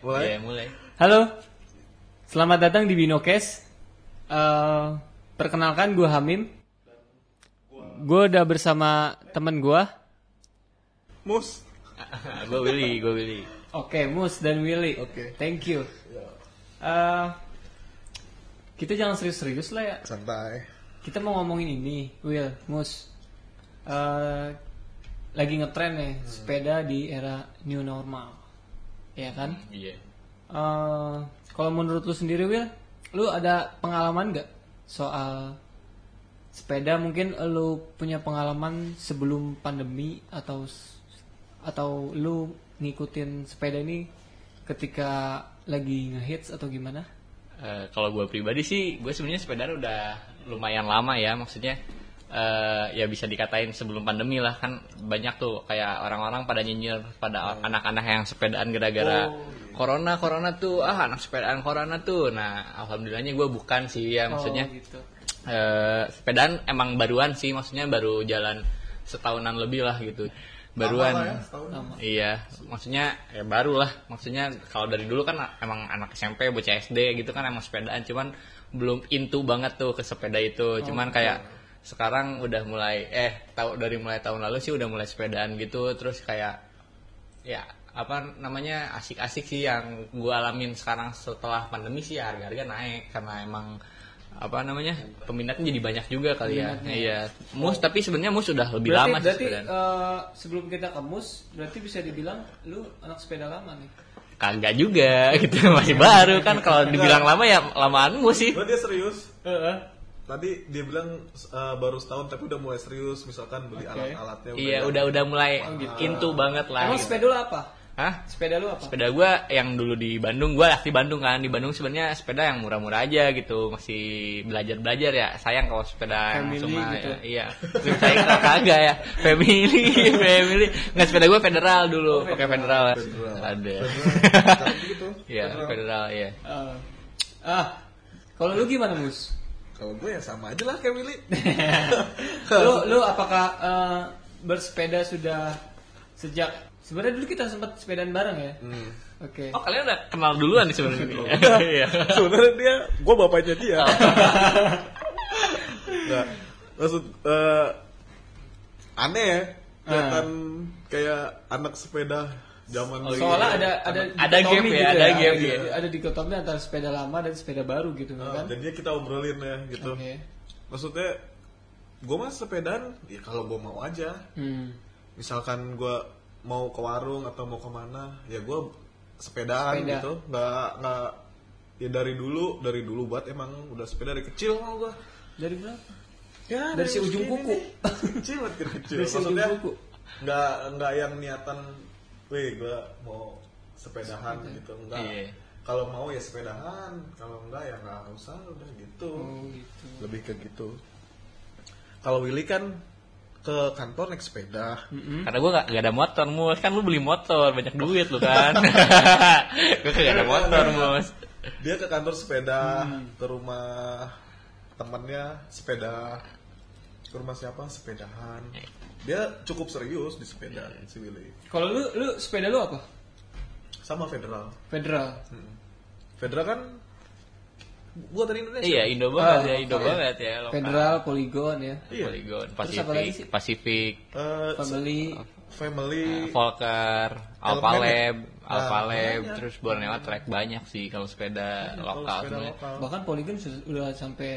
Mulai? Iya, mulai. Halo, selamat datang di Binokes. Eh, perkenalkan gue Hamim. Gue udah bersama temen gue. Mus. gue Willy, gue Willy. Oke, Mus dan Willy. Oke. Thank you. Eh, kita jangan serius-serius lah ya. Santai. Kita mau ngomongin ini, Will, Mus. Eh, lagi ngetren nih sepeda di era new normal, ya kan? Iya. Eh, kalau menurut lu sendiri Will, lu ada pengalaman nggak soal sepeda? Mungkin lu punya pengalaman sebelum pandemi atau atau lu ngikutin sepeda ini ketika lagi ngehits atau gimana? Eh, kalau gue pribadi sih, gue sebenarnya sepeda udah lumayan lama ya, maksudnya eh, ya bisa dikatain sebelum pandemi lah kan banyak tuh kayak orang-orang pada nyinyir pada anak-anak yang sepedaan gara-gara corona corona tuh ah anak sepedaan corona tuh nah alhamdulillahnya gue bukan sih ya maksudnya Oh, gitu. eh, sepedaan emang baruan sih maksudnya baru jalan setahunan lebih lah gitu baruan Lama ya. Lama. Iya, maksudnya ya baru lah. Maksudnya kalau dari dulu kan emang anak SMP, bocah SD gitu kan emang sepedaan, cuman belum into banget tuh ke sepeda itu. Cuman kayak sekarang udah mulai eh tahu dari mulai tahun lalu sih udah mulai sepedaan gitu, terus kayak ya apa namanya asik-asik sih yang gue alamin sekarang setelah pandemi sih harga-harga naik karena emang apa namanya peminatnya jadi banyak juga kali ya. Iya, mus tapi sebenarnya mus udah lebih Berarti, lama sih berarti sepedaan. eh, sebelum kita ke mus, berarti bisa dibilang lu anak sepeda lama nih. kagak juga gitu masih baru kan kalau dibilang lama ya lamaanmu sih Lo dia serius. Tadi dia bilang eh, baru setahun tapi udah mulai serius misalkan beli Oke. alat-alatnya. iya yang- udah udah mulai gitu. into banget lah Emang gitu. sepeda lu apa? Hah? Sepeda lu apa? sepeda gua yang dulu di Bandung gua asli Bandung kan di Bandung sebenarnya sepeda yang murah-murah aja gitu masih belajar belajar ya sayang kalau sepeda yang Family cuma gitu. ya, iya saya kira kagak ya family family nggak sepeda gua federal dulu Oh, pakai federal. federal, Federal. ada Federal, gitu. iya Federal. federal iya Eh, ah, kalau lu gimana mus? Kalau gue ya sama aja lah kayak Willy. lu lu apakah eh, bersepeda sudah sejak sebenarnya dulu kita sempat sepedaan bareng ya? Hmm. Oke. oh kalian udah kenal duluan nih sebenarnya iya Sebenarnya dia, gue bapaknya dia. Nggak, maksud eh, aneh ya, kelihatan kayak anak sepeda zaman Oh, iya. Soalnya ada ada Ada gap ya, ada gap ada, ya. ada dikotomi antara sepeda lama dan sepeda baru gitu Nah, kan? jadinya kita obrolin ya gitu. Oke. Maksudnya gue mah sepedaan ya kalau gue mau aja. Hmm. Misalkan gue mau ke warung atau mau ke mana, ya gue sepedaan Sepeda. gitu. Nggak nggak ya dari dulu dari dulu buat emang udah sepeda dari kecil mau gue. Dari berapa? Ya, Dari si ujung kuku. kecil banget dari kecil. Dari si ujung Maksudnya kuku. nggak nggak yang niatan, weh gue mau sepedahan gitu enggak. Iya. Kalau mau ya sepedahan, kalau enggak ya nggak usah udah gitu. Oh gitu. Lebih ke gitu. Kalau Willy kan ke kantor naik sepeda. Mm-mm. Karena gue gak, gak ada motor, Mus. Kan lu beli motor, banyak duit lu kan. gue gak ada motor, Mus. Dia ke kantor sepeda, ke rumah temannya sepeda. Ke rumah siapa? Sepedahan. Dia cukup serius di sepeda si Willy. Kalau lu lu sepeda lu apa? Sama federal. Federal. Hmm. Federal kan buatan Indonesia. Iya, Indo banget Ah, ya, Indo banget ya. lokal. Federal, Polygon ya. Iya. Polygon, Pacific? Pacific, Eh, Family. family. Volker, Elemen Alphalab, ya? Alphalab, Nah, terus Borneo Trek banyak sih kalau sepeda Kalau lokal sepeda sebenarnya. lokal. Bahkan Polygon sudah udah sampai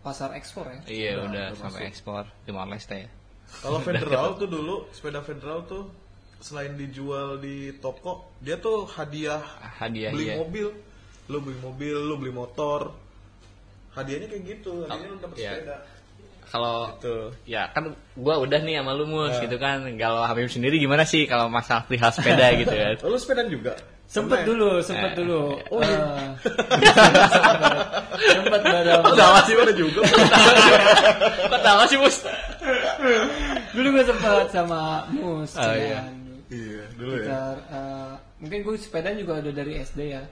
pasar ekspor ya. Iya, Udah, udah sampai ekspor Timor Leste ya. Kalau federal tuh dulu sepeda federal tuh selain dijual di toko, dia tuh hadiah Hadiah beli iya. mobil. Lu beli mobil, lu beli motor. Hadiahnya kayak gitu, hadiahnya lu dapet Iya. sepeda. Kalau Gitu. ya kan gua udah nih sama lu Mus Nah. gitu kan. Kalau Habib sendiri gimana sih kalau masalah perihal sepeda gitu kan? Oh, lu sepedaan juga? Sempet ya? dulu, sempet Eh, dulu. Oh, iya. Eh, sempet bareng. Oh, sama sih ada juga. Tahu sih Mus? Dulu gue sempet sama Mus. Oh, iya. iya, dulu ya. Sekitar, eh, mungkin gue sepeda juga udah dari SD ya.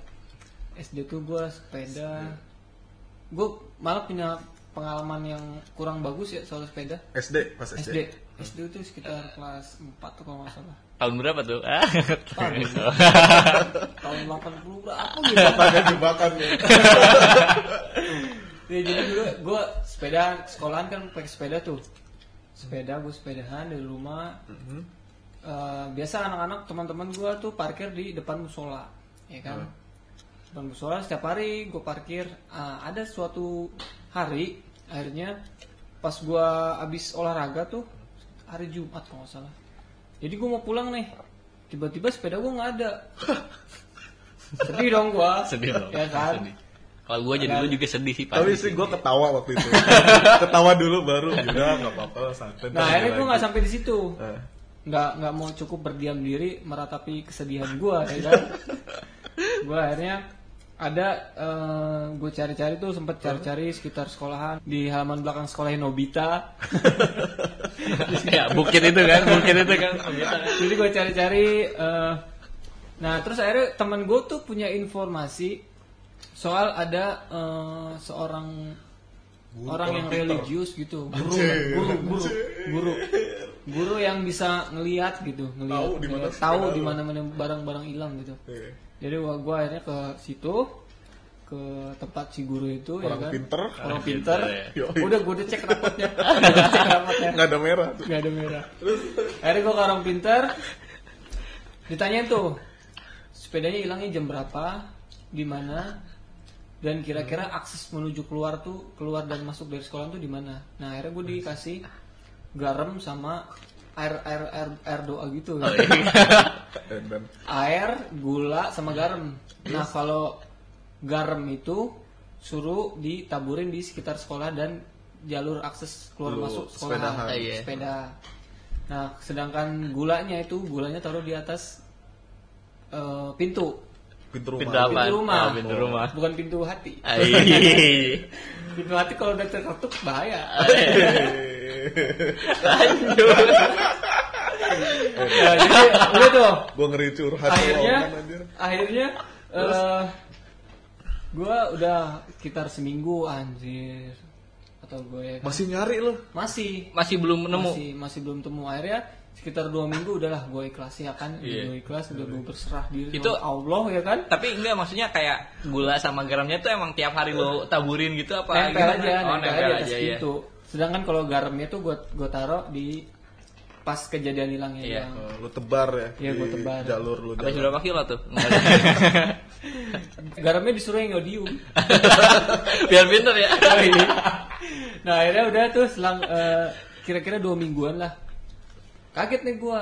SD tuh gue sepeda. Gue malah punya pengalaman yang kurang bagus ya soal sepeda. SD, pas SD. SD. SD itu sekitar kelas 4 tuh kalau nggak salah. Tahun berapa tuh? Ah. tahun 80 berapa gitu Tanya jebakan nih. Ya, jadi dulu gue sepeda sekolahan kan pakai sepeda tuh sepeda gue sepedahan dari rumah. Mhm. Eh, biasa anak-anak teman-teman gue tuh parkir di depan musola ya kan? Depan musola setiap hari gue parkir. Ah, ada suatu hari akhirnya pas gue abis olahraga tuh hari Jumat kalau nggak salah. Jadi gue mau pulang nih tiba-tiba sepeda gue nggak ada. Sedih dong gue sedih dong. ya kan? Sedih. Kalau gue jadi dulu juga sedih sih Tapi sih gue ketawa waktu itu. ketawa dulu baru udah nggak apa-apa santai. nah akhirnya gue nggak sampai di situ. Eh, nggak nggak mau cukup berdiam diri meratapi kesedihan gue ya kan? Gue akhirnya ada gue cari-cari tuh sempet cari-cari sekitar sekolahan di halaman belakang sekolah Nobita ya bukit itu kan, bukit itu kan. jadi gue cari-cari eh, nah terus akhirnya teman gue tuh punya informasi soal ada eh, seorang Guru, orang yang religius gitu. Guru Anjir, guru guru guru. Guru yang bisa ngelihat gitu ngelihat Tahu di mana mana barang-barang hilang gitu. Eh, jadi gua, gua akhirnya ke situ ke tempat si guru itu ya Orang kan? pinter. orang pinter. Pinter, ya. udah gua udah cek rapotnya. Udah cek rapotnya. Nggak ada merah. nggak ada merah. Akhirnya gua ke orang pinter. Ditanyain tuh sepedanya hilangnya jam berapa di mana dan kira-kira akses menuju keluar tuh keluar dan masuk dari sekolah tuh di mana? Nah akhirnya gue dikasih garam sama air air air, air doa gitu. Dan, dan air gula sama garam. Nah kalau garam itu suruh ditaburin di sekitar sekolah dan jalur akses keluar Lu masuk sekolah. sepedahan. Iya. sepeda. Nah sedangkan gulanya itu gulanya taruh di atas eh, pintu pintu rumah. Pintu apa? Pintu rumah. Oh, pintu rumah. bukan pintu hati pintu hati kalau udah terketuk bahaya Lanjut. Nah, jadi udah tuh Gue ngeri curhat akhirnya akhirnya eh gue udah sekitar seminggu anjir atau gue Masih nyari lo. masih Masih belum nemu. masih masih belum temu akhirnya sekitar dua minggu udahlah gue ikhlas ya kan Iya. gue ikhlas udah gue berserah diri Itu- sama Allah ya kan Tapi enggak maksudnya kayak gula sama garamnya tuh emang tiap hari lo taburin gitu apa? nempel gimana? aja Oh, nempel, aja ya. pintu sedangkan kalau garamnya tuh gue gue taruh di pas kejadian hilangnya Iya. doang. Eh, lu tebar ya. Iya, gua tebar. Jalur lu. Jalan. berapa kilo tuh? garamnya disuruh yang yodium Biar pinter ya. Oh, iya. Nah akhirnya udah tuh selang eh, kira-kira dua mingguan lah. Kaget nih gue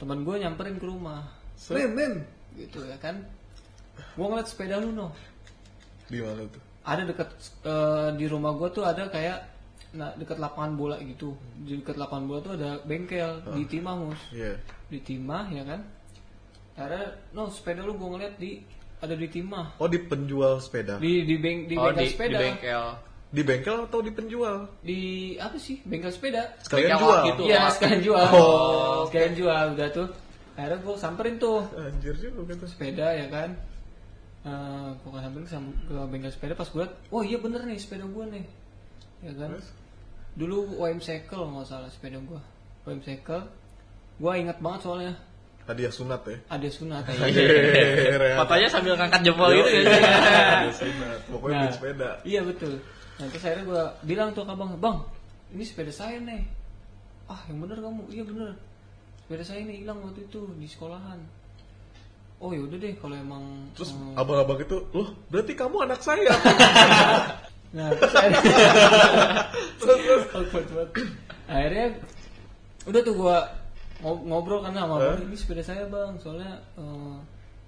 teman gue nyamperin ke rumah. Mem mem gitu ya kan. Gue ngeliat sepeda lu no Di mana tuh? ada deket eh, di rumah gue tuh ada kayak nah deket lapangan bola gitu. Di deket lapangan bola tuh ada bengkel di timah mus Iya. di timah ya kan. Akhirnya no sepeda lu gue ngeliat di ada di timah. Oh di penjual sepeda. di di, beng, di oh, bengkel di, sepeda. di bengkel. Di bengkel atau di penjual? di apa sih bengkel sepeda Sekalian Bengkel jual. gitu. Iya sekalian jual Oh. sekalian jual udah tuh akhirnya gue samperin tuh Anjir juga gitu. sepeda ya kan Eh gue samperin ke, ke bengkel sepeda pas gue liat oh iya bener nih sepeda gue nih ya kan Terus? dulu WM Cycle nggak salah sepeda gue WM Cycle gue inget banget soalnya Hadiah sunat ya. ada sunat Hehehe, Fotonya sambil ngangkat jempol gitu ya. iya, Hadiah sunat. Pokoknya beli sepeda. Iya betul. Nah terus akhirnya gue bilang tuh ke abang, bang, ini sepeda saya nih. Ah yang bener kamu, iya bener. Sepeda saya ini hilang waktu itu di sekolahan. Oh yaudah deh kalau emang. Terus eh, abang-abang itu, loh berarti kamu anak saya. Nah terus akhirnya. Awkward banget. akhirnya udah tuh gue ngobrol kan sama abang, Eh? ini sepeda saya bang, soalnya. eh,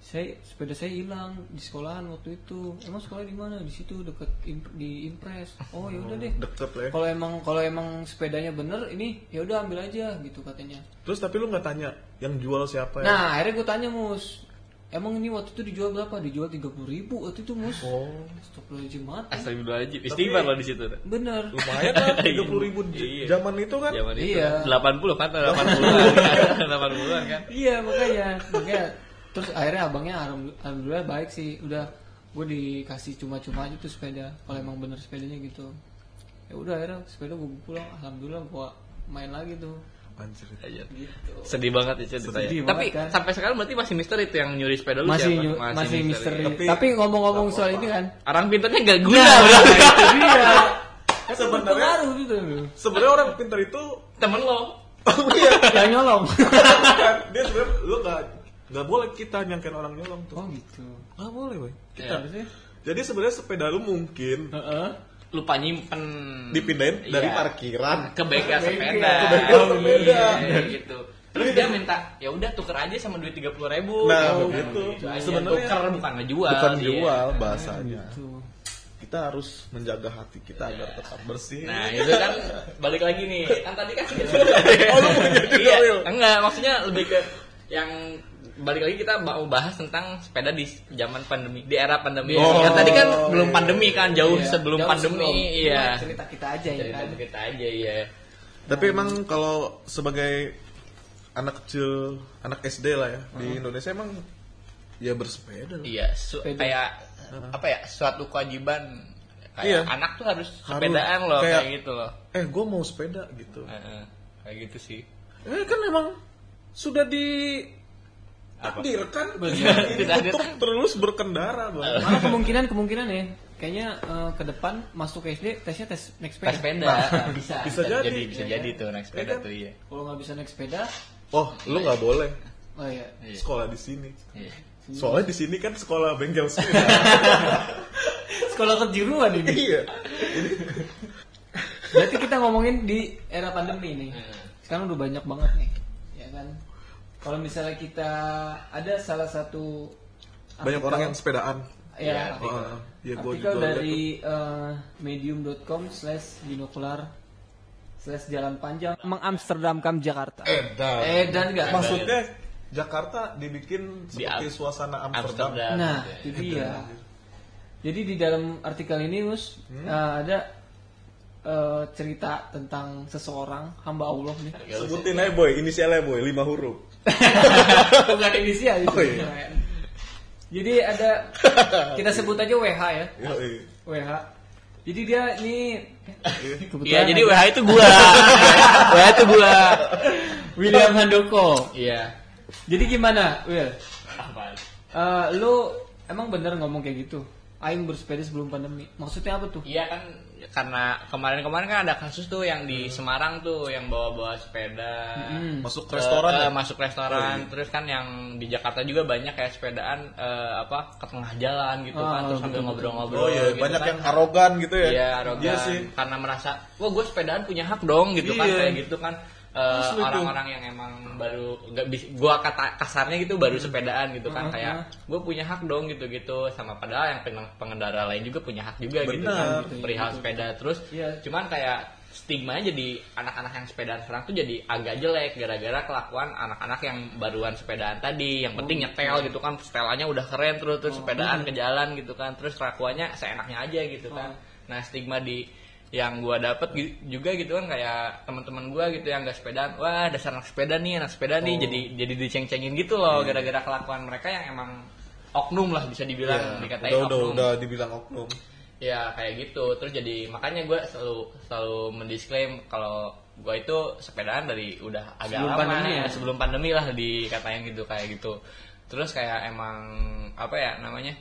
saya sepeda saya hilang di sekolahan waktu itu emang sekolah di mana di situ deket imp- di impres oh ya udah deh Deket lah ya. kalau emang kalau emang sepedanya bener ini ya udah ambil aja gitu katanya Terus tapi lu nggak tanya yang jual siapa ya? nah akhirnya gue tanya mus emang ini waktu itu dijual berapa dijual tiga puluh ribu waktu itu mus Oh, Astagfirullahaladzim ya. Astagfirullahaladzim. Istighfar lo di situ. bener lumayan lah tiga puluh ribu Iya. zaman itu kan. Zaman itu. Iya. 80 kan 80 80-an kan. iya makanya makanya terus akhirnya abangnya alham- alhamdulillah baik sih udah gue dikasih cuma-cuma aja tuh sepeda kalau emang bener sepedanya gitu ya udah akhirnya sepeda gue pulang alhamdulillah gue main lagi tuh Anjir. Aja. Gitu. Sedih banget itu ceritanya. Sedih Tapi banget, kan? sampai sekarang berarti masih misteri itu yang nyuri sepeda lu Masih siapa? nyu- masih, misteri. Tapi- Tapi, ngomong-ngomong soal ini kan. Orang pintarnya gak guna. Nah, dia. Kan Sebenarnya- gitu. Sebenarnya orang pintar itu Temen lo. iya, Yang nyolong. dia sebenarnya lu nggak nggak boleh kita nyangkain orang nyolong tuh. Oh gitu. Nggak boleh, boy. Ya. Harusnya. Jadi sebenarnya sepeda lu mungkin Heeh. Lupa nyimpen. dipindahin dari Iya. parkiran. ke bengkel Ke sepeda. Ke bengkel Oh, sepeda. iya, gitu. Terus dia minta, ya udah tuker aja sama duit tiga puluh ribu. Nah, Gitu. begitu. Gitu aja. Sebenarnya tuker bukan ngejual. Bukan dia. jual bahasanya. Tuh. Kita harus menjaga hati kita agar tetap bersih. Nah itu kan balik lagi nih kan tadi kan Oh, lu mau jadi iya enggak maksudnya lebih ke yang balik lagi kita mau bahas tentang sepeda di zaman pandemi di era pandemi Oh, kan tadi kan belum pandemi kan jauh Iya, sebelum jauh pandemi sebelum. iya Cerita kita aja ya cerita kan. kita aja ya Tapi emang kalau sebagai anak kecil, anak SD lah ya di Indonesia emang ya bersepeda. iya su- Sepeda. kayak apa ya suatu kewajiban kayak Iya. anak tuh harus Harus. sepedaan loh Kayak- kayak, gitu loh Eh, gue mau sepeda gitu. Heeh, kayak gitu sih Eh kan emang sudah di takdirkan untuk terus berkendara, Bang. Malah kemungkinan kemungkinan ya. Kayaknya eh, ke depan masuk ke SD tesnya tes naik sepeda. tes sepeda Nah, bisa. Bisa jadi. bisa jadi tuh naik sepeda Iya kan? tuh iya Kalau nggak bisa naik sepeda, Oh, lu nggak boleh oh iya. Iya. sekolah di sini. Iya. Soalnya di sini kan sekolah bengkel sepeda. Sekolah kejuruan ini. iya. Berarti kita ngomongin di era pandemi nih. Heeh. Sekarang udah banyak banget nih, ya kan. Kalau misalnya kita ada salah satu Banyak artikel- orang yang sepedaan. ya, Iya, artikel, ya artikel juga liat dari eh, medium.com slash binoklar slash jalan panjang mengamsterdamkan Jakarta. Edan. Edan nggak? Maksudnya Jakarta dibikin Di seperti Am- suasana Amsterdam. Amsterdam. Nah, Iya. itu dia. Jadi di dalam artikel ini, Mus, Hmm? eh, ada eh, cerita tentang seseorang hamba Allah nih. Sebutin aja boy, inisialnya boy, lima huruf. Bukan inisial itu. Oh, iya. Jadi ada kita sebut aja WH ya. Yoi. WH. Jadi dia ini Iya, jadi WH itu gua. WH itu gua. William Handoko. Iya. Jadi gimana, Will? Apa? Eh, lu emang bener ngomong kayak gitu? Aing bersepeda sebelum pandemi. Maksudnya apa tuh? Iya kan karena kemarin-kemarin kan ada kasus tuh yang di Semarang tuh yang bawa-bawa sepeda Mm. Masuk ke- restoran eh, ya? masuk restoran Oh, iya. terus kan yang di Jakarta juga banyak kayak sepedaan eh, apa ke tengah jalan gitu Oh, kan terus sambil ngobrol-ngobrol Oh iya, gitu banyak kan. yang arogan gitu ya. Iya, arogan. Iya sih. Karena merasa, wah gue sepedaan punya hak dong gitu kan Iya. kayak gitu kan. Eh, orang-orang yang emang baru nggak bis gua kata kasarnya gitu baru sepedaan gitu kan Uh-uh. kayak gue punya hak dong gitu-gitu. Sama padahal yang pen- pengendara lain juga punya hak juga gitu Benar. kan perihal sepeda. terus Iya. cuman kayak stigmanya jadi anak-anak yang sepedaan sekarang tuh jadi agak jelek gara-gara kelakuan anak-anak yang baruan sepedaan tadi. Yang penting nyetel gitu kan setelannya udah keren terus terus sepedaan ke jalan gitu kan terus kelakuannya seenaknya aja gitu kan. Nah stigma di yang gua dapet juga gitu kan kayak teman-teman gua gitu yang gak sepedaan wah dasar anak sepeda nih anak sepeda nih jadi jadi diceng-cengin gitu loh gara-gara kelakuan mereka yang emang oknum lah bisa dibilang Iya, dikatain udah, udah, oknum. udah dibilang oknum. ya kayak gitu. Terus jadi makanya gue selalu selalu mendisklaim kalau gue itu sepedaan dari udah agak Sebelum lama. pandemi ya? sebelum pandemi lah dikatain gitu kayak gitu. Terus kayak emang apa ya namanya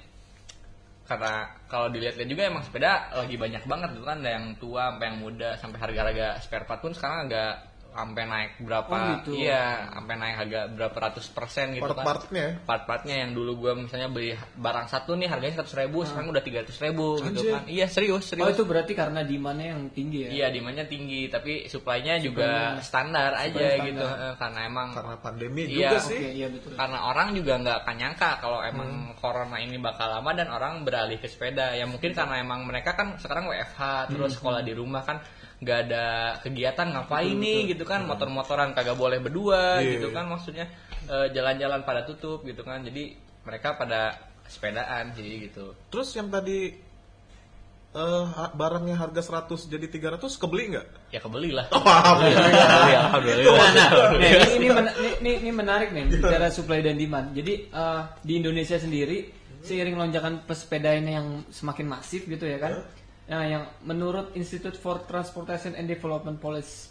karena kalau dilihat-lihat juga emang sepeda lagi banyak banget tuh kan yang tua sampai yang muda sampai harga-harga spare part pun sekarang agak sampai naik berapa Oh, gitu. iya sampai naik harga berapa ratus persen gitu kan Part-partnya ya? part-partnya yang dulu gue misalnya beli barang satu nih harganya seratus ribu sekarang udah tiga ratus ribu gitu Anjir. kan iya serius Oh serius itu berarti karena demandnya yang tinggi ya? iya demandnya tinggi tapi supply-nya juga Supply-nya- standar aja standar. gitu Eh, karena emang Karena pandemi Iya, juga sih. iya betul. karena orang juga nggak akan nyangka kalau emang corona ini bakal lama dan orang beralih ke sepeda ya mungkin karena emang mereka kan sekarang WFH terus sekolah di rumah kan nggak ada kegiatan ngapain nih gitu kan motor-motoran kagak boleh berdua Iya, gitu iya. kan maksudnya eh, jalan-jalan pada tutup gitu kan jadi mereka pada sepedaan sih gitu Terus yang tadi ha- barangnya harga 100 jadi 300 kebeli nggak? ya kebeli lah Alhamdulillah. alhamdulillah Nah, ini, ini, men- ini, ini, ini menarik nih bicara supply dan demand. Jadi eh, di Indonesia sendiri seiring lonjakan pesepedaan yang semakin masif gitu ya kan. Nah, yang menurut Institute for Transportation and Development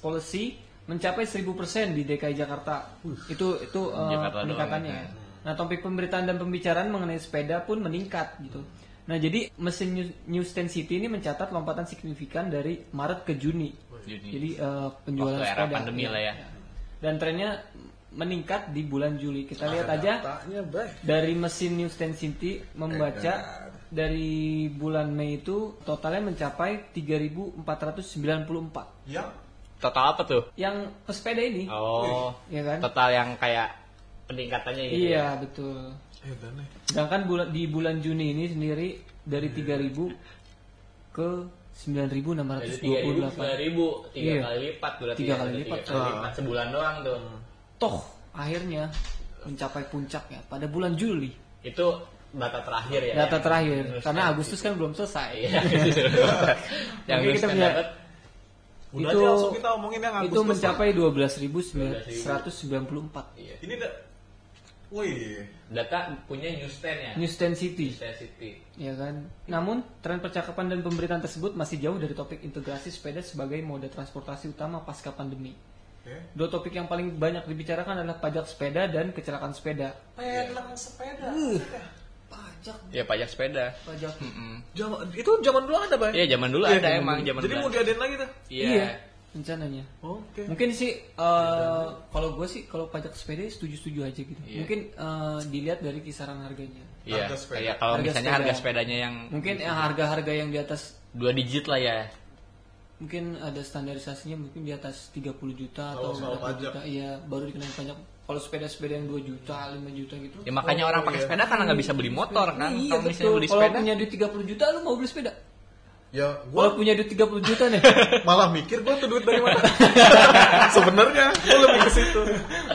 Policy, mencapai 1000% di DKI Jakarta. Itu itu uh, Jakarta peningkatannya. ya. ya. Nah, topik pemberitaan dan pembicaraan mengenai sepeda pun meningkat gitu. Nah, jadi mesin New- Newsstand City ini mencatat lompatan signifikan dari Maret ke Juni. Juni. Jadi uh, penjualan Waktu era sepeda. pandemi lah ya. Dan trennya meningkat di bulan Juli. Kita lihat aja Datanya, dari mesin Newsstand City membaca dari bulan Mei itu totalnya mencapai 3.494. Yang Total apa tuh? Yang pesepeda ini, Oh, ya kan? total yang kayak peningkatannya gitu. ya? Iya, betul. eh dan nih. Sedangkan bulan di bulan Juni ini sendiri dari 3.000 ke Dari 9.628. 3000 ke 9000, tiga Iya. kali lipat berarti. Tiga ya, kali tiga lipat. kali Ah. lipat sebulan doang tuh. Toh akhirnya mencapai puncaknya pada bulan Juli. Itu data terakhir ya. Data terakhir karena. Agustus kan belum selesai. Iya. yang Mungkin kita Newsstand punya- dapat Udah Itu- aja langsung kita omongin yang Itu Agustus. mencapai 12.194. iya. Ini udah Wih, Data punya Newsstand ya. Newsstand City. Newsstand City. Ya kan. Namun tren percakapan dan pemberitaan tersebut masih jauh dari topik integrasi sepeda sebagai moda transportasi utama pasca pandemi. oke. Dua topik yang paling banyak dibicarakan adalah pajak sepeda dan kecelakaan sepeda. Pelang sepeda. Pajak, Ya pajak sepeda. pajak. Mm-mm. Zaman itu zaman dulu ada, Bay. Iya zaman dulu Iya, ada emang zaman Jadi dulu mau ada. diadain lagi tuh. Iya. rencananya. Oke. Mungkin sih eh, kalau gue sih kalau pajak sepeda setuju-setuju aja gitu. Iya. Mungkin eh, dilihat dari kisaran harganya. Iya. Harga sepeda. Kayak kalau Harga misalnya sepeda. harga sepedanya yang Mungkin yang harga-harga yang di atas dua digit lah ya. mungkin ada standarisasinya mungkin di atas 30 juta Kalau atau berapa pajak. juta iya baru dikenain pajak kalau sepeda-sepeda yang 2 juta 5 juta gitu Ya makanya Oh, orang pakai iya. sepeda karena nggak bisa beli motor kan. iya Kalau misalnya betul beli kalau sepeda, punya duit 30 juta lu mau beli sepeda Ya, kalau gua punya duit 30 juta nih malah mikir gua tuh duit dari mana. Sebenarnya gua lebih ke situ.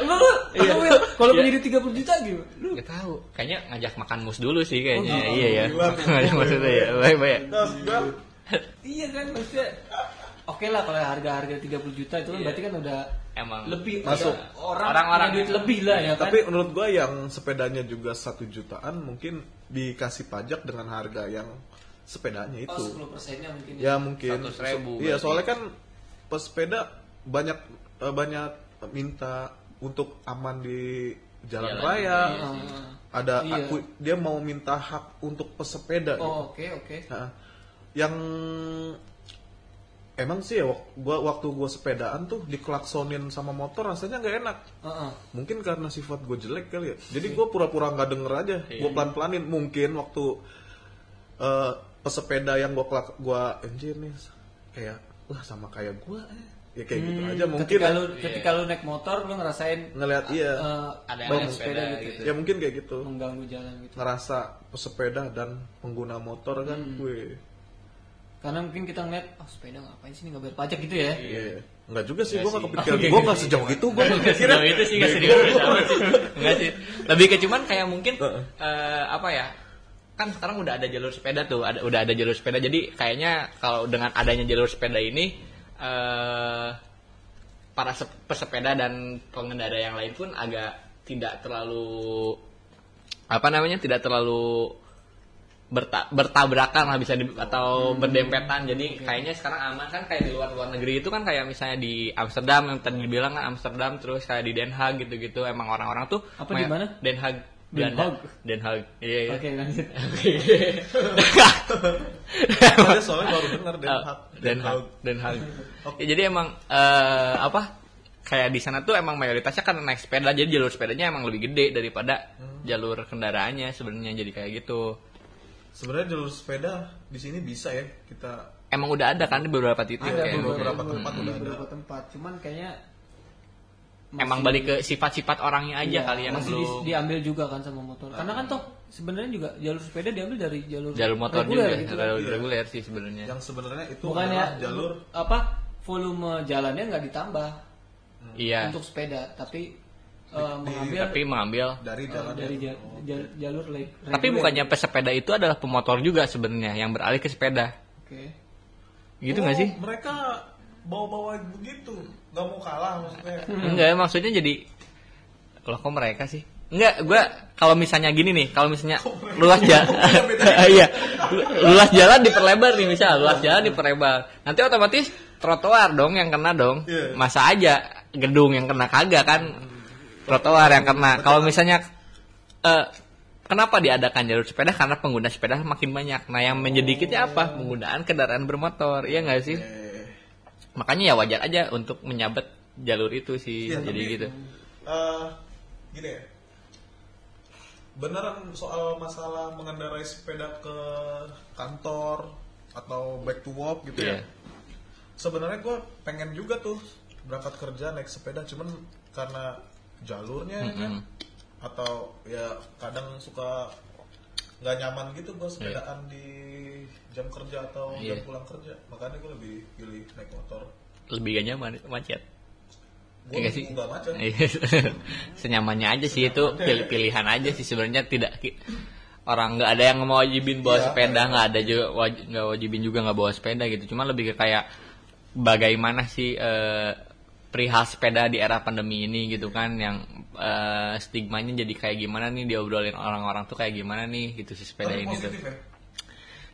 lu lu lu, Will, kalau Iya. punya duit 30 juta gitu lu nggak tahu. Kayaknya ngajak makan mus dulu sih kayaknya. Oh, iya ya. gila. Ngajak maksudnya ya. Baik baik. Terus gua iya kan maksudnya oke lah kalau harga-harga 30 juta itu kan Iya. berarti kan udah Emang lebih Masuk. udah orang Orang-orang duit lebih lah ya kan Tapi menurut gua yang sepedanya juga satu jutaan mungkin dikasih pajak dengan harga yang sepedanya oh itu. 10 persennya mungkin Ya mungkin. 100.000 Iya, soalnya kan pesepeda banyak eh, banyak minta untuk aman di jalan Jalan. raya. Heeh. Ada Iya. aku dia mau minta hak untuk pesepeda. gitu. oh oke oke Nah, yang emang sih ya gua waktu gua sepedaan tuh diklaksonin sama motor rasanya nggak enak. Heeh. Mungkin karena sifat gue jelek kali ya. Jadi gue pura-pura nggak denger aja. Iya. Gue pelan-pelanin. Mungkin waktu eh, pesepeda yang gue kelak gua anjir nih kayak lah sama kayak gue. Ya kayak gitu aja mungkin. Hmm, ketika ya. lu ketika lu naik motor lu ngerasain ngelihat iya. eh, Ada yang sepeda gitu, gitu. ya mungkin kayak gitu. mengganggu jalan gitu Ngerasa pesepeda dan pengguna motor kan Hmm. gue. Karena mungkin kita ngeliat oh sepeda ngapain sih ini nggak bayar pajak gitu ya Iya. Enggak juga sih, Nggak gue gak kepikiran. Oke, gue gak sejauh itu, gue Nggak mikirnya. sejauh itu sih nggak serius amat sih. Nggak sih. Lebih ke cuman kayak mungkin eh, apa ya? Kan sekarang udah ada jalur sepeda tuh, ada udah ada jalur sepeda. Jadi kayaknya kalau dengan adanya jalur sepeda ini eh para sep- pesepeda dan pengendara yang lain pun agak tidak terlalu apa namanya? tidak terlalu berta- bertabrakan lah bisa di- atau berdempetan. Jadi kayaknya sekarang aman. Kan kayak di luar luar negeri itu kan kayak misalnya di Amsterdam yang tadi dibilang kan Amsterdam terus kayak di Den Haag gitu gitu emang orang-orang tuh Apa di mana? Den Haag Den. Haag? Den Haag iya iya. Oke lanjut. Ada soalnya baru dengar Den Ah, Haag. Den Haag Den Haag. Ya, jadi emang eh, apa kayak di sana tuh emang mayoritasnya kan naik sepeda. Jadi jalur sepedanya emang lebih gede daripada Hmm. jalur kendaraannya sebenarnya. Jadi kayak gitu Sebenarnya jalur sepeda di sini bisa ya kita emang udah ada kan di beberapa titik ada kayak gitu. beberapa tempat udah ada. beberapa tempat cuman kayaknya emang balik ke sifat-sifat orangnya aja Iya, kali yang masih belum di- diambil juga kan sama motor karena kan toh sebenarnya juga jalur sepeda diambil dari jalur jalur motor reguler juga gitu kan. jalur Iya. reguler sih sebenarnya yang sebenarnya itu bukannya adalah jalur apa volume jalannya nggak ditambah iya untuk sepeda tapi eh, Di- mengambil tapi mengambil dari eh, jalan. dari ja- ja- jalur le- tapi bukannya pesepeda itu adalah pemotor juga sebenarnya yang beralih ke sepeda. Oke. Gitu Oh, nggak sih? Mereka bawa-bawa begitu, nggak mau kalah maksudnya. enggak maksudnya jadi loh kok mereka sih? Enggak, gua kalau misalnya gini nih, kalau misalnya luas jalan, iya, luas jalan diperlebar nih misal, luas jalan diperlebar, nanti otomatis trotoar dong yang kena dong, Iya. masa aja gedung yang kena kagak kan trotoar yang kena. Kalau misalnya eh, kenapa diadakan jalur sepeda? Karena pengguna sepeda makin banyak. Nah yang menyedikitnya apa? Penggunaan kendaraan bermotor. Iya nggak sih? Makanya ya wajar aja untuk menyabet jalur itu sih Iya, jadi tapi- gitu. eh, gini ya. Beneran soal masalah mengendarai sepeda ke kantor atau back to work gitu Iya. ya sebenarnya gue pengen juga tuh berangkat kerja naik sepeda cuman karena jalurnya ya kan? Atau ya kadang suka nggak nyaman gitu gue sepedaan di jam kerja atau jam Iya. pulang kerja. Makanya gue lebih pilih naik motor. Lebih gak nyaman macet? Gue Iya sih? nggak macet. Iya. Senyamannya aja sih itu pilih pilihan aja sih sebenarnya tidak orang nggak ada yang mau wajibin bawa Iya. sepeda nggak ada juga waj- nggak wajibin juga nggak bawa sepeda gitu. Cuma lebih ke kayak bagaimana sih eh, perihal sepeda di era pandemi ini gitu kan yang eh, stigmanya jadi kayak gimana nih diobrolin orang-orang tuh kayak gimana nih gitu si sepeda Tapi ini tuh. ya?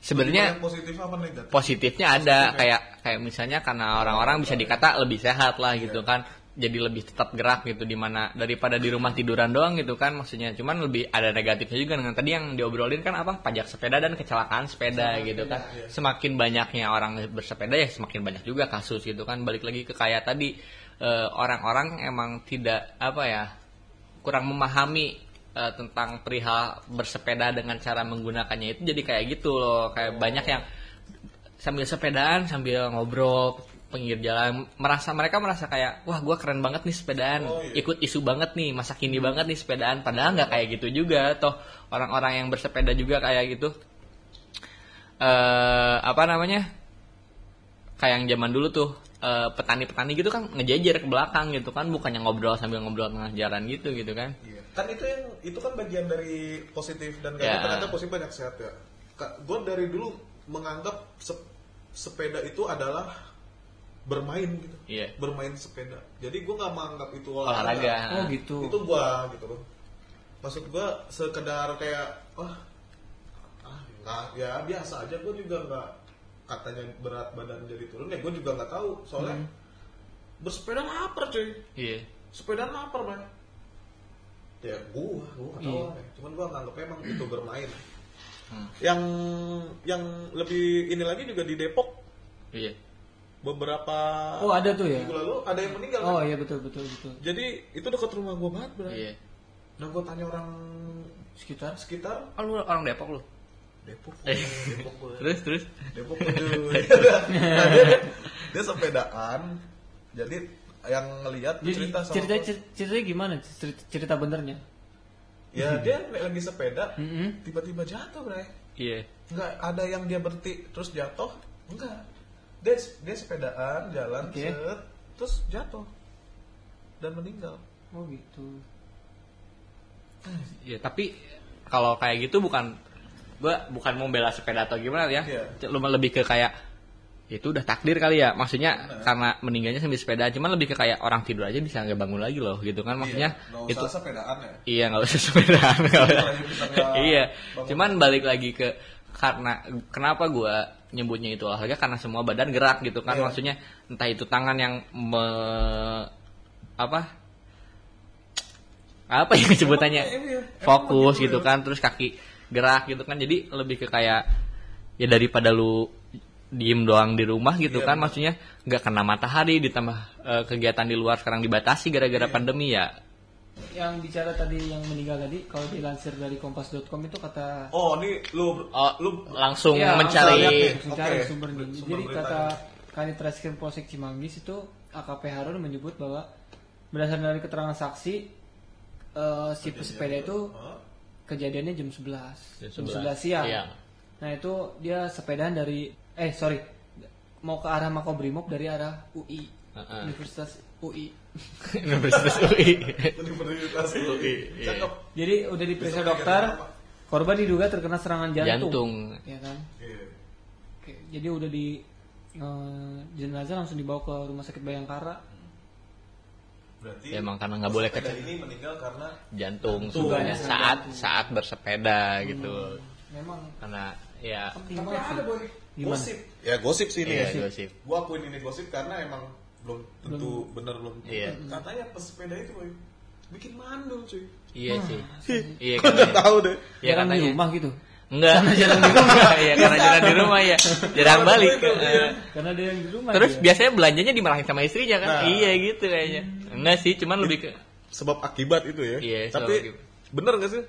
Sebenarnya positif apa negatif positifnya ada Positif ya? kayak kayak misalnya karena orang-orang bisa dikata lebih sehat lah gitu kan jadi lebih tetap gerak gitu di mana daripada di rumah tiduran doang gitu kan maksudnya cuman lebih ada negatifnya juga dengan tadi yang diobrolin kan apa pajak sepeda dan kecelakaan sepeda gitu kan. iya. semakin banyaknya orang bersepeda ya semakin banyak juga kasus gitu kan. Balik lagi ke kayak tadi orang-orang emang tidak apa ya kurang memahami eh, tentang perihal bersepeda dengan cara menggunakannya. Itu jadi kayak gitu loh kayak banyak yang sambil sepedaan sambil ngobrol pinggir jalan merasa mereka merasa kayak wah gua keren banget nih sepedaan Oh, iya. ikut isu banget nih masa kini banget nih sepedaan. Padahal nggak kayak gitu juga toh orang-orang yang bersepeda juga kayak gitu. Eh apa namanya kayak yang zaman dulu tuh eh, petani-petani gitu kan ngejejer ke belakang gitu kan bukannya ngobrol sambil ngobrol tengah jalan gitu gitu kan Iya. Kan itu yang itu kan bagian dari positif dan negatif ternyata positif banyak sehat ya. Gue dari dulu menganggap sep- sepeda itu adalah bermain gitu. Iya. Bermain sepeda. Jadi gue nggak menganggap itu olahraga olahraga. Oh gitu. Itu gue gitu loh. Maksud gue sekedar kayak wah ah, nggak ya biasa aja gue juga nggak katanya berat badan jadi turun ya gue juga nggak tahu soalnya bersepeda lapar cuy iya sepeda lapar man ya gua gua gak tahu Iya. lah. cuman gua nganggapnya emang itu bermain Hmm. yang yang lebih ini lagi juga di Depok iya beberapa Oh ada tuh ya. minggu lalu ada yang meninggal Oh kan? iya betul betul betul. jadi itu dekat rumah gua banget bro iya nah gua tanya orang Sekitar. sekitar oh, lu orang Depok lu Depok Eh. Depok gua. terus terus Depok cuy. nah, dia, dia sepedaan jadi yang ngelihat cerita sama cerita gua. ceritanya gimana? Cerita, cerita benernya? ya dia lagi sepeda Mm-mm. tiba-tiba jatuh bro iya nggak ada yang dia berhenti terus jatuh enggak dia dia sepedaan jalan Oke. set terus jatuh dan meninggal Oh gitu. Iya, tapi kalau kayak gitu bukan gua bukan mau bela sepeda atau gimana ya. Iya. Cuma lebih ke kayak itu udah takdir kali ya. Maksudnya karena meninggalnya sambil sepeda, cuman lebih ke kayak orang tidur aja bisa nggak bangun lagi loh gitu kan. Maksudnya nggak itu usah sepedaan ya iya nggak usah sepedaan. Bisa nggak iya, cuman balik lagi ke karena kenapa gua nyebutnya itu olahraga karena semua badan gerak gitu kan. Iya. Maksudnya entah itu tangan yang me- apa apa yang sebutannya iya, emang fokus gitu ya. kan terus kaki gerak gitu kan jadi lebih ke kayak ya daripada lu diem doang di rumah gitu Iya, kan maksudnya nggak kena matahari ditambah eh, kegiatan di luar sekarang dibatasi gara-gara Iya. pandemi ya Yang bicara tadi yang meninggal tadi, kalau dilansir dari kompas.com itu kata oh ini lu oh, lu langsung Iya, mencari langsung mencari Oke, sumbernya. sumber Jadi beritanya. kata Kanit Reskrim Polsek Cimanggis itu AKP Harun menyebut bahwa berdasarkan dari keterangan saksi eh, si pesepeda itu Hah? Kejadiannya jam 11. Jam Jam 11 11 siang. siang. Nah, itu dia sepedaan dari eh sorry mau ke arah Makobrimob dari arah UI. Heeh. Universitas UI. Universitas UI Universitas Iya. cakep Jadi udah diperiksa dokter. Korban diduga terkena serangan jantung. jantung Ya kan? Iya. Oke, jadi udah di eh, jenazah langsung dibawa ke rumah sakit Bayangkara. Berarti Ya, emang karena nggak boleh kecil. ini meninggal karena jantung Jantung. sebenarnya Jantung. saat saat bersepeda gitu Memang karena ya Tapi ada boy Gimana? gosip ya gosip sih ini iya ya gosip gua akuin ini gosip karena emang belum tentu bener belum tentu. Iya. katanya pesepeda itu woy, bikin mandul cuy Iya sih. Iya Gue udah katanya. tahu deh Iya Jarang di katanya. rumah gitu. Enggak, jarang di rumah. Iya, karena jarang di rumah ya. Jarang balik. Karena dia yang di rumah. Terus dia. biasanya belanjanya dimarahin sama istrinya kan? Nah. Iya gitu kayaknya. Enggak sih, cuman lebih ke sebab akibat itu ya Iya, tapi bener gak sih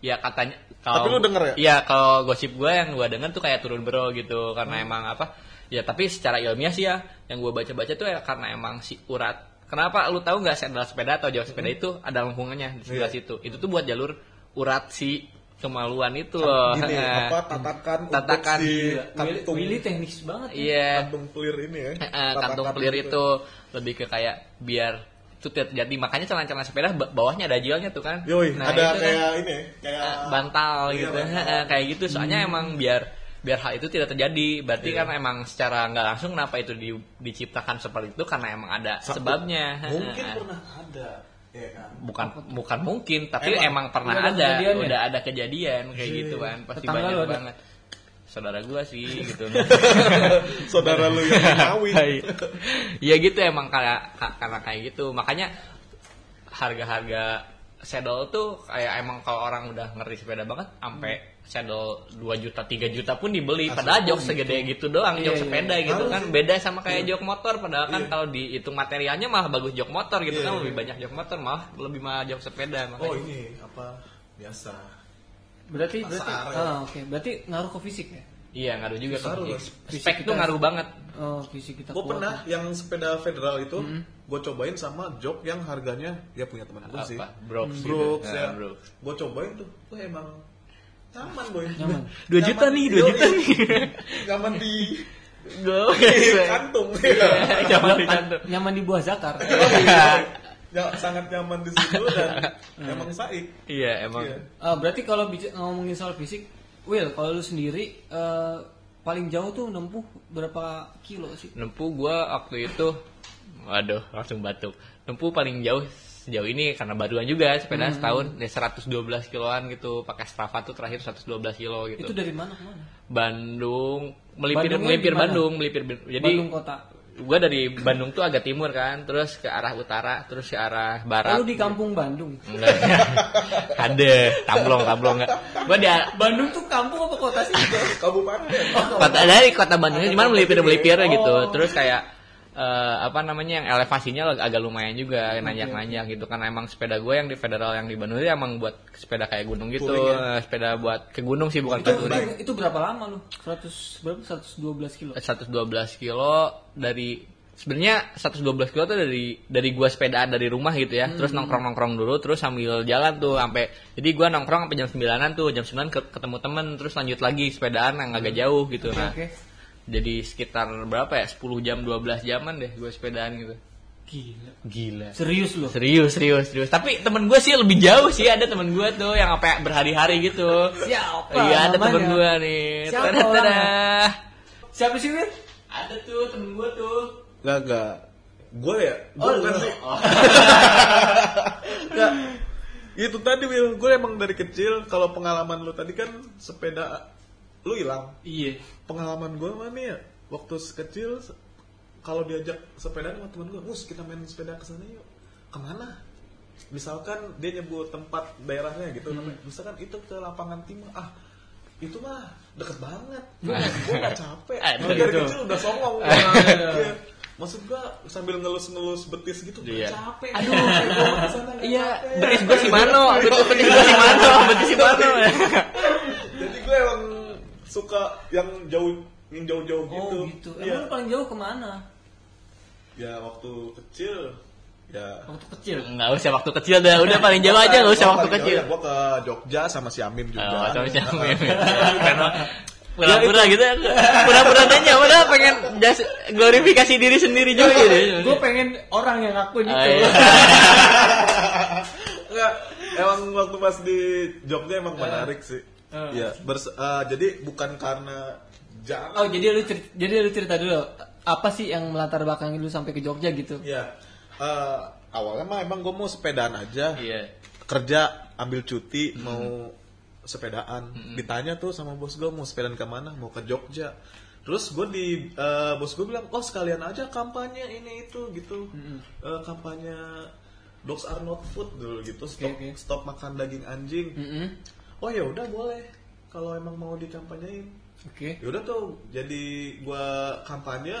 ya katanya Tapi lu denger ya? Iya, kalau gosip gue yang gue denger tuh kayak turun bro gitu karena Hmm. emang apa? Ya tapi secara ilmiah sih ya yang gue baca-baca tuh ya karena emang si urat. Kenapa lu tahu nggak sandal sepeda atau jauh sepeda itu ada lengkungannya di sebelah Hmm. Iya. situ. Itu tuh buat jalur urat si kemaluan itu loh. gini apa tatakan Tatakan, si kantung Willy teknis banget. ya. Iya. kantung pelir ini ya Eh, kantung pelir gitu. itu lebih ke kayak biar itu tidak terjadi makanya celana-celana sepeda ba- bawahnya ada jilnya tuh kan Yoi, Nah, ada itu kan, kayak ini ya, kayak eh, bantal Iya, gitu bantal. Kayak gitu soalnya emang biar biar hal itu tidak terjadi berarti Iya. kan emang secara nggak langsung kenapa itu di- diciptakan seperti itu karena emang ada Satu. sebabnya mungkin pernah ada ya kan bukan bukan mungkin tapi Emang. emang, pernah Udah ada ada udah ada kejadian kayak Iya. gitu kan pasti Tetangga banyak ada? Saudara gua sih gitu. Saudara lu yang Iya. ya gitu emang kayak ka- karena kayak gitu. Makanya harga-harga saddle tuh kayak emang kalau orang udah ngerti sepeda banget sampai saddle 2 juta 3 juta pun dibeli. Asli padahal jok segede gitu. doang Iya, jok iya. sepeda gitu Harus kan. beda sama kayak jok motor. Padahal kan Iya. kalau dihitung materialnya malah bagus jok motor gitu Iya, kan. iya. lebih banyak jok motor malah lebih malah jok sepeda oh makanya ini apa? Biasa Berarti berarti ya. ah, oke. Berarti ngaruh ke fisik ya? iya ngaruh juga Ngaruh tuh lah. spek itu ngaruh banget Oh, fisik kita gue pernah yang sepeda federal itu gue cobain sama jok yang harganya ya punya teman gue sih Brooks gitu. Brooks Nah, ya Brooks. gue cobain tuh tuh emang nyaman boy Nyaman. Dua juta nih, dua juta nih. nyaman di Gue kantung dicantum. Nyaman di buah zakar. Ya, sangat nyaman di situ dan emang saik Iya emang. Iya. Ah, berarti kalau ngomongin soal fisik, Will, kalau lu sendiri eh, paling jauh tuh nempuh berapa kilo sih? Nempuh gua waktu itu, waduh langsung batuk. Nempuh paling jauh sejauh ini karena baruan juga sepeda setahun ya 112 kiloan gitu pakai Strava tuh terakhir 112 kilo gitu. Itu dari mana ke mana? Bandung melipir Bandungnya melipir? Bandung melipir jadi Bandung kota. Gua dari Bandung tuh agak timur kan terus ke arah utara terus ke arah barat Lalu di kampung Bandung. Enggak. ada tamblong tamblong enggak gua di Bandung tuh kampung apa kota sih? kabupaten kota dari kota Bandungnya cuman melipir melipir Oh. gitu terus kayak eh, apa namanya yang elevasinya ag- agak lumayan juga nanjak nanjak gitu karena emang sepeda gue yang di federal yang di Bandung itu emang buat sepeda kayak gunung gitu Touring ya? Eh, sepeda buat ke gunung sih bukan itu, touring itu, itu berapa lama lu? 100 berapa? 112 kilo. 112 kilo dari sebenarnya 112 kilo tuh dari dari gua sepedaan dari rumah gitu ya terus nongkrong nongkrong dulu terus sambil jalan tuh sampai jadi gua nongkrong sampai jam 9an tuh jam 9 ke- ketemu temen terus lanjut lagi sepedaan yang agak jauh gitu Oke, nah oke. Jadi sekitar berapa ya 10 jam 12 jaman deh gue sepedaan gitu Gila. gila Serius lu? serius serius serius tapi temen gue sih lebih jauh sih ada temen gue tuh yang apa berhari-hari gitu Siapa iya ada namanya? temen gue nih Siapa Tada-tada. orangnya? Siapa sih, Will? ada tuh temen gue tuh Enggak, enggak. Gue ya? Gue Oh, bukan lu. sih. Enggak. Itu tadi Will, gue emang dari kecil kalau pengalaman lu tadi kan sepeda lu hilang. Iya. Pengalaman gue mana ya? Waktu kecil kalau diajak sepeda sama temen gue, "Mus, kita main sepeda ke sana yuk." Ke mana? Misalkan dia nyebut tempat daerahnya gitu namanya. Misalkan itu ke lapangan timur. Ah, itu mah deket banget. Gue gak capek. Gue dari gitu. kecil udah songong. gua. Iya. Iya. Maksud gua sambil ngelus-ngelus betis gitu, Iya. capek. Aduh. Gua Iya, betis gue si Mano, betis betis gue si Mano, betis si Mano. Suka yang jauh yang jauh-jauh gitu. Oh gitu. Iya. Emang lu paling jauh ke mana? Ya waktu kecil ya Waktu kecil. Enggak usah waktu kecil dah, udah paling jauh aja enggak usah waktu paling kecil. ya, gua ke Jogja sama si Amin juga. Oh, sama siapa ya? Karena pura-pura gitu ya. Pura-pura nanya, udah pengen jas glorifikasi diri sendiri juga gitu. Gue pengen orang yang ngakuin Ah, itu. iya. Enggak, emang waktu pas di Jogja emang menarik sih. Iya, bers- eh, jadi bukan karena jalan Oh jadi lu cerita, jadi lu cerita dulu apa sih yang melatar belakangi lu sampai ke Jogja gitu? Iya. Eh, awalnya mah emang gue mau sepedaan aja. Iya. Kerja, ambil cuti, mau sepedaan. Ditanya tuh sama bos gue mau sepedaan ke mana? Mau ke Jogja. terus gue di eh, bos gue bilang oh sekalian aja kampanye ini itu gitu Eh, kampanye dogs are not food dulu gitu stop oke. stop makan daging anjing Mm-mm. Oh ya udah boleh kalau emang mau dikampanyein Oke. ya udah tuh jadi gua kampanye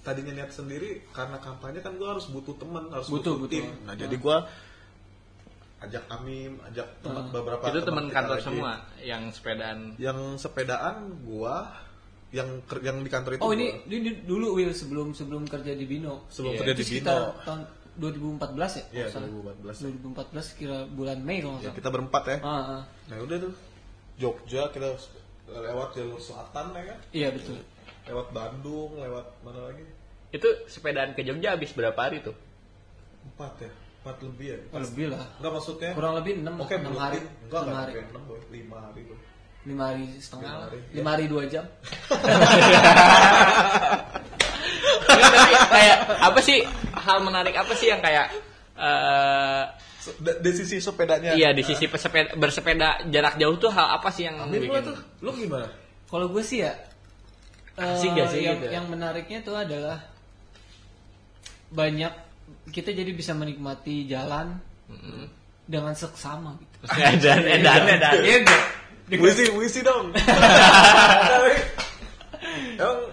tadinya niat sendiri karena kampanye kan gua harus butuh teman harus Butuh, butuh, butuh. tim nah jadi gua ajak Amim ajak teman beberapa itu teman kantor lagi. semua yang sepedaan yang sepedaan gua yang ker- yang di kantor itu Oh gua. ini, ini dulu Will sebelum sebelum kerja di Bino. Sebelum Iya. kerja di sekitar Bino tahun 2014 ya? Iya, kalau nggak 2014. salah. 2014 kira bulan Mei kalau nggak ya kita berempat ya Ah, ah. nah udah tuh Jogja kita lewat jalur selatan ya kan Iya betul. lewat Bandung lewat mana lagi itu sepedaan ke Jogja habis berapa hari tuh empat ya empat lebih ya Oh, lebih lah. Enggak maksudnya Kurang lebih 6, Oke, belum hari. Enggak, 6 enggak hari. sampai 6, boy. 5 hari loh. 5 hari setengah Lima lah. hari, 5 hari 2 jam. Enggak, tapi kayak apa sih hal menarik apa sih yang kayak eh da- Dari sisi sepedanya. iya di sisi pesepeda, bersepeda jarak jauh tuh hal apa sih yang Ambil bikin- tuh. Lu gimana? Kalau gue sih ya Asik eh, gak sih yang, gitu? yang menariknya tuh adalah banyak kita jadi bisa menikmati jalan dengan seksama gitu. dan edan edan Iya? Puisi, puisi dong. Tapi, emang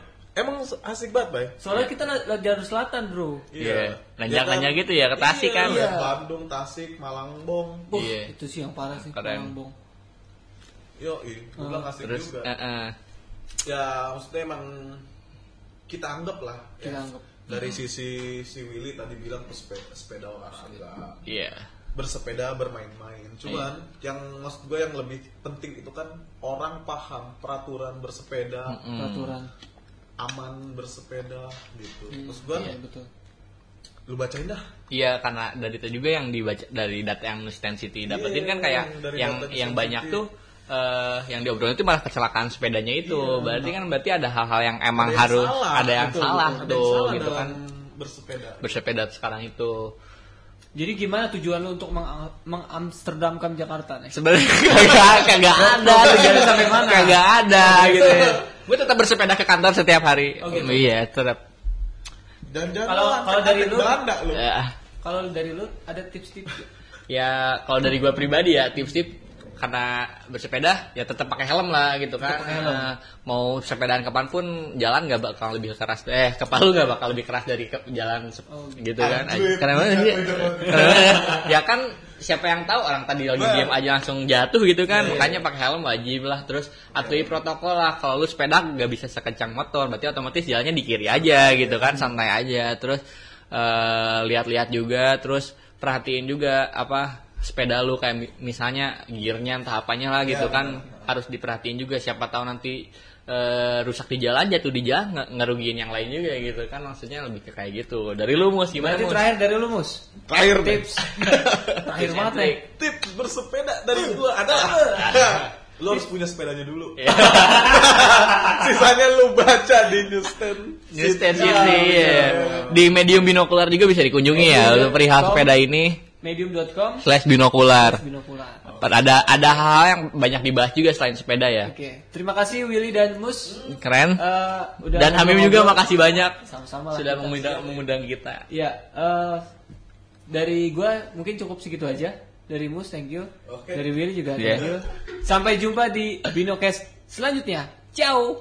emang asik banget, Bay. Soalnya kita la- la- jalur selatan bro. Iya. Nanjak-nanjak gitu ya, ke Tasik kan? Iya, Iya. Bandung, Tasik, Malangbong. Wah, Iya. itu sih yang parah sih. Keren. Bong. Yo, gue bilang asik terus juga. eh, eh. Ya, maksudnya emang kita anggap lah. Kita ya. anggap. Dari sisi si Willy tadi bilang pesepeda, sepeda olahraga. iya bersepeda bermain-main. Cuman yang maksud gue yang lebih penting itu kan orang paham peraturan bersepeda, Peraturan. Aman bersepeda gitu. Terus gue Iya betul. lu bacain dah. Iya karena dari itu juga yang dibaca dari data yang Nusten City dapetin Iya, kan kayak yang dari yang Nusten yang banyak City. tuh eh, yang diobrolin itu malah kecelakaan sepedanya itu. berarti kan berarti ada hal-hal yang emang Ada yang harus salah. ada yang Betul, salah yang tuh salah gitu kan bersepeda. bersepeda sekarang itu. Jadi gimana tujuan lu untuk meng- mengamsterdamkan Jakarta nih? Sebenarnya kagak kagak ada tujuannya sampai mana? Kagak ada gitu. Gue tetap bersepeda ke kantor setiap hari. Oh, gitu. Iya, tetap. Dan jangan Kalau- kalau dari lu- Belanda lu. Ya, Kalau dari lu ada tips-tips? ya kalau dari gua pribadi ya tips-tips karena bersepeda ya tetap pakai helm lah gitu kan. pakai helm. Eh, mau sepedaan kapan pun jalan nggak bakal lebih keras eh kepala lu nggak bakal lebih keras dari ke- jalan Oh, gitu kan. Anjir. Karena. Karena ya kan siapa yang tahu orang tadi lagi diam aja langsung jatuh gitu kan. Iya, iya. Makanya pakai helm wajib lah. Terus atuhi protokol lah. Kalau lu sepeda nggak bisa sekencang motor, berarti otomatis jalannya di kiri aja gitu kan, santai aja. Terus eh, lihat-lihat juga, terus perhatiin juga apa sepeda lu kayak mi- misalnya gearnya entah apanya lah gitu Iya, kan harus diperhatiin juga siapa tahu nanti eh, rusak di jalan jatuh di jalan nge- ngerugiin yang lain juga gitu kan maksudnya lebih ke kayak gitu dari lu mus gimana Berarti mus terakhir dari lu mus. Terakhir tips. terakhir Tips banget nih. Tips bersepeda dari gua adalah lu harus punya sepedanya dulu. Iya. Sisanya lu baca di newsstand. News Stand City. City, ya. Di medium binokular juga bisa dikunjungi ya untuk perihal sepeda ini Medium.com slash binokular. binokular. Ada ada hal yang banyak dibahas juga selain sepeda ya. Oke, terima kasih Willy dan Mus. Keren. Eh, udah Dan Hamim juga ngobrol. makasih banyak Sama-sama lah sudah kita. mengundang mengundang kita. Ya, eh, dari gua mungkin cukup segitu aja. Dari Mus, thank you. Oke. Dari Willy juga Iya. thank you. Sampai jumpa di Binocast selanjutnya. Ciao.